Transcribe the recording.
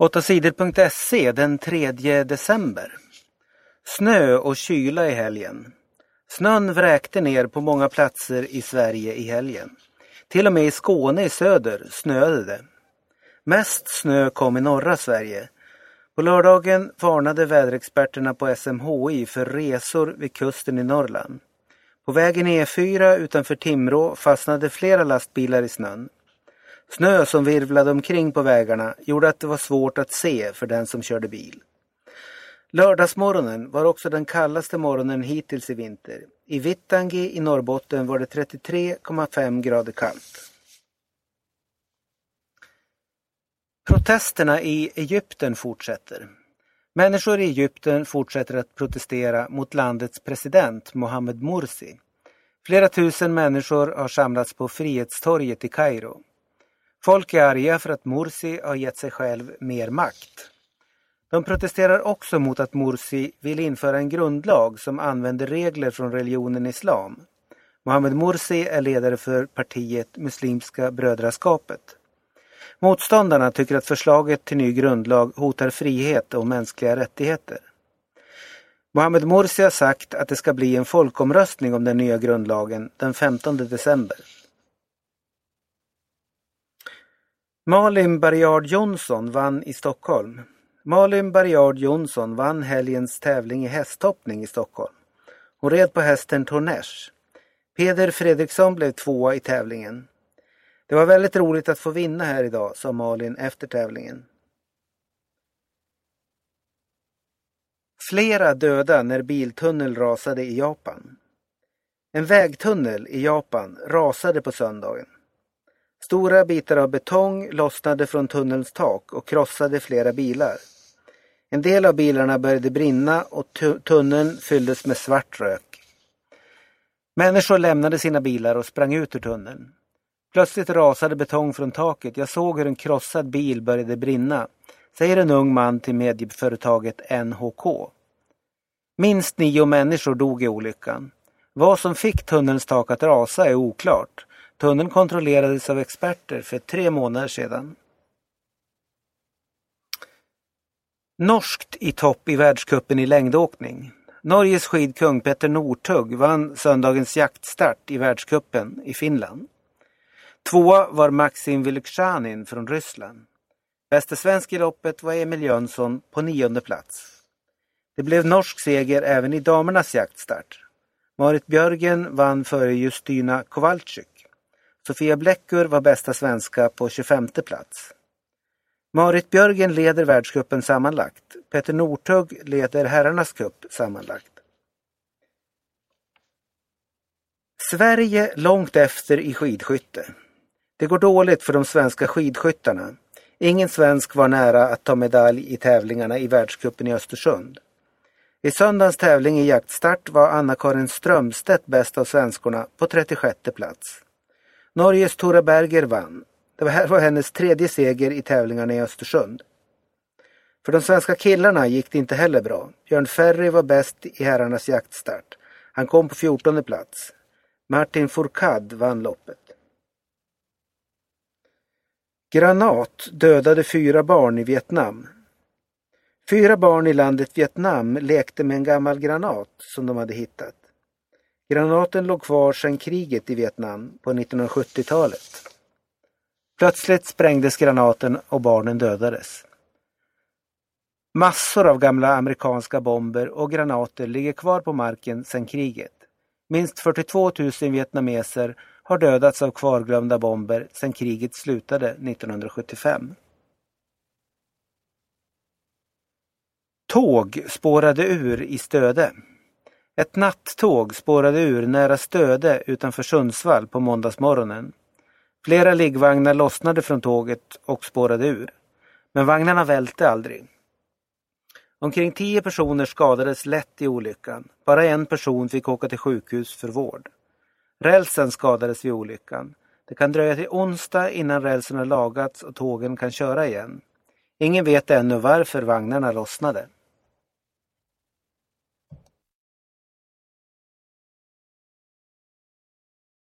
8sidor.se den 3 december. Snö och kyla i helgen. Snön vräkte ner på många platser i Sverige i helgen. Till och med i Skåne i söder snöade det. Mest snö kom i norra Sverige. På lördagen varnade väderexperterna på SMHI för resor vid kusten i Norrland. På vägen E4 utanför Timrå fastnade flera lastbilar i snön. Snö som virvlade omkring på vägarna gjorde att det var svårt att se för den som körde bil. Lördagsmorgonen var också den kallaste morgonen hittills i vinter. I Vittangi i Norrbotten var det 33,5 grader kallt. Protesterna i Egypten fortsätter. Människor i Egypten fortsätter att protestera mot landets president Mohammed Morsi. Flera tusen människor har samlats på Frihetstorget i Kairo. Folk är arga för att Morsi har gett sig själv mer makt. De protesterar också mot att Morsi vill införa en grundlag som använder regler från religionen islam. Mohammed Morsi är ledare för partiet Muslimska brödraskapet. Motståndarna tycker att förslaget till ny grundlag hotar frihet och mänskliga rättigheter. Mohammed Morsi har sagt att det ska bli en folkomröstning om den nya grundlagen den 15 december. Malin Barriard Jonsson vann i Stockholm. Malin Barriard Jonsson vann helgens tävling i hästhoppning i Stockholm. Hon red på hästen Tornesh. Peder Fredriksson blev tvåa i tävlingen. Det var väldigt roligt att få vinna här idag, sa Malin efter tävlingen. Flera döda när biltunnel rasade i Japan. En vägtunnel i Japan rasade på söndagen. Stora bitar av betong lossnade från tunnelns tak och krossade flera bilar. En del av bilarna började brinna och tunneln fylldes med svart rök. Människor lämnade sina bilar och sprang ut ur tunneln. Plötsligt rasade betong från taket. Jag såg hur en krossad bil började brinna, säger en ung man till medieföretaget NHK. Minst nio människor dog i olyckan. Vad som fick tunnelns tak att rasa är oklart. Tunneln kontrollerades av experter för tre månader sedan. Norskt i topp i världskuppen i längdåkning. Norges skidkung Petter Northug vann söndagens jaktstart i världskuppen i Finland. Tvåa var Maxim Vylykshanin från Ryssland. Bäste svensk i loppet var Emil Jönsson på nionde plats. Det blev norsk seger även i damernas jaktstart. Marit Björgen vann före Justyna Kowalczyk. Sofia Bläckur var bästa svenska på 25 plats. Marit Björgen leder världscupen sammanlagt. Petter Northug leder herrarnas cup sammanlagt. Sverige långt efter i skidskytte. Det går dåligt för de svenska skidskyttarna. Ingen svensk var nära att ta medalj i tävlingarna i världscupen i Östersund. I söndagens tävling i jaktstart var Anna-Karin Strömstedt bäst av svenskorna på 36 plats. Norges Tora Berger vann. Det här var hennes tredje seger i tävlingarna i Östersund. För de svenska killarna gick det inte heller bra. Björn Ferry var bäst i herrarnas jaktstart. Han kom på 14 plats. Martin Fourcade vann loppet. Granat dödade fyra barn i Vietnam. Fyra barn i landet Vietnam lekte med en gammal granat som de hade hittat. Granaten låg kvar sedan kriget i Vietnam på 1970-talet. Plötsligt sprängdes granaten och barnen dödades. Massor av gamla amerikanska bomber och granater ligger kvar på marken sedan kriget. Minst 42 000 vietnameser har dödats av kvarglömda bomber sedan kriget slutade 1975. Tåg spårade ur i Stöde. Ett nattåg spårade ur nära Stöde utanför Sundsvall på måndagsmorgonen. Flera liggvagnar lossnade från tåget och spårade ur. Men vagnarna välte aldrig. Omkring tio personer skadades lätt i olyckan. Bara en person fick åka till sjukhus för vård. Rälsen skadades vid olyckan. Det kan dröja till onsdag innan rälsen har lagats och tågen kan köra igen. Ingen vet ännu varför vagnarna lossnade.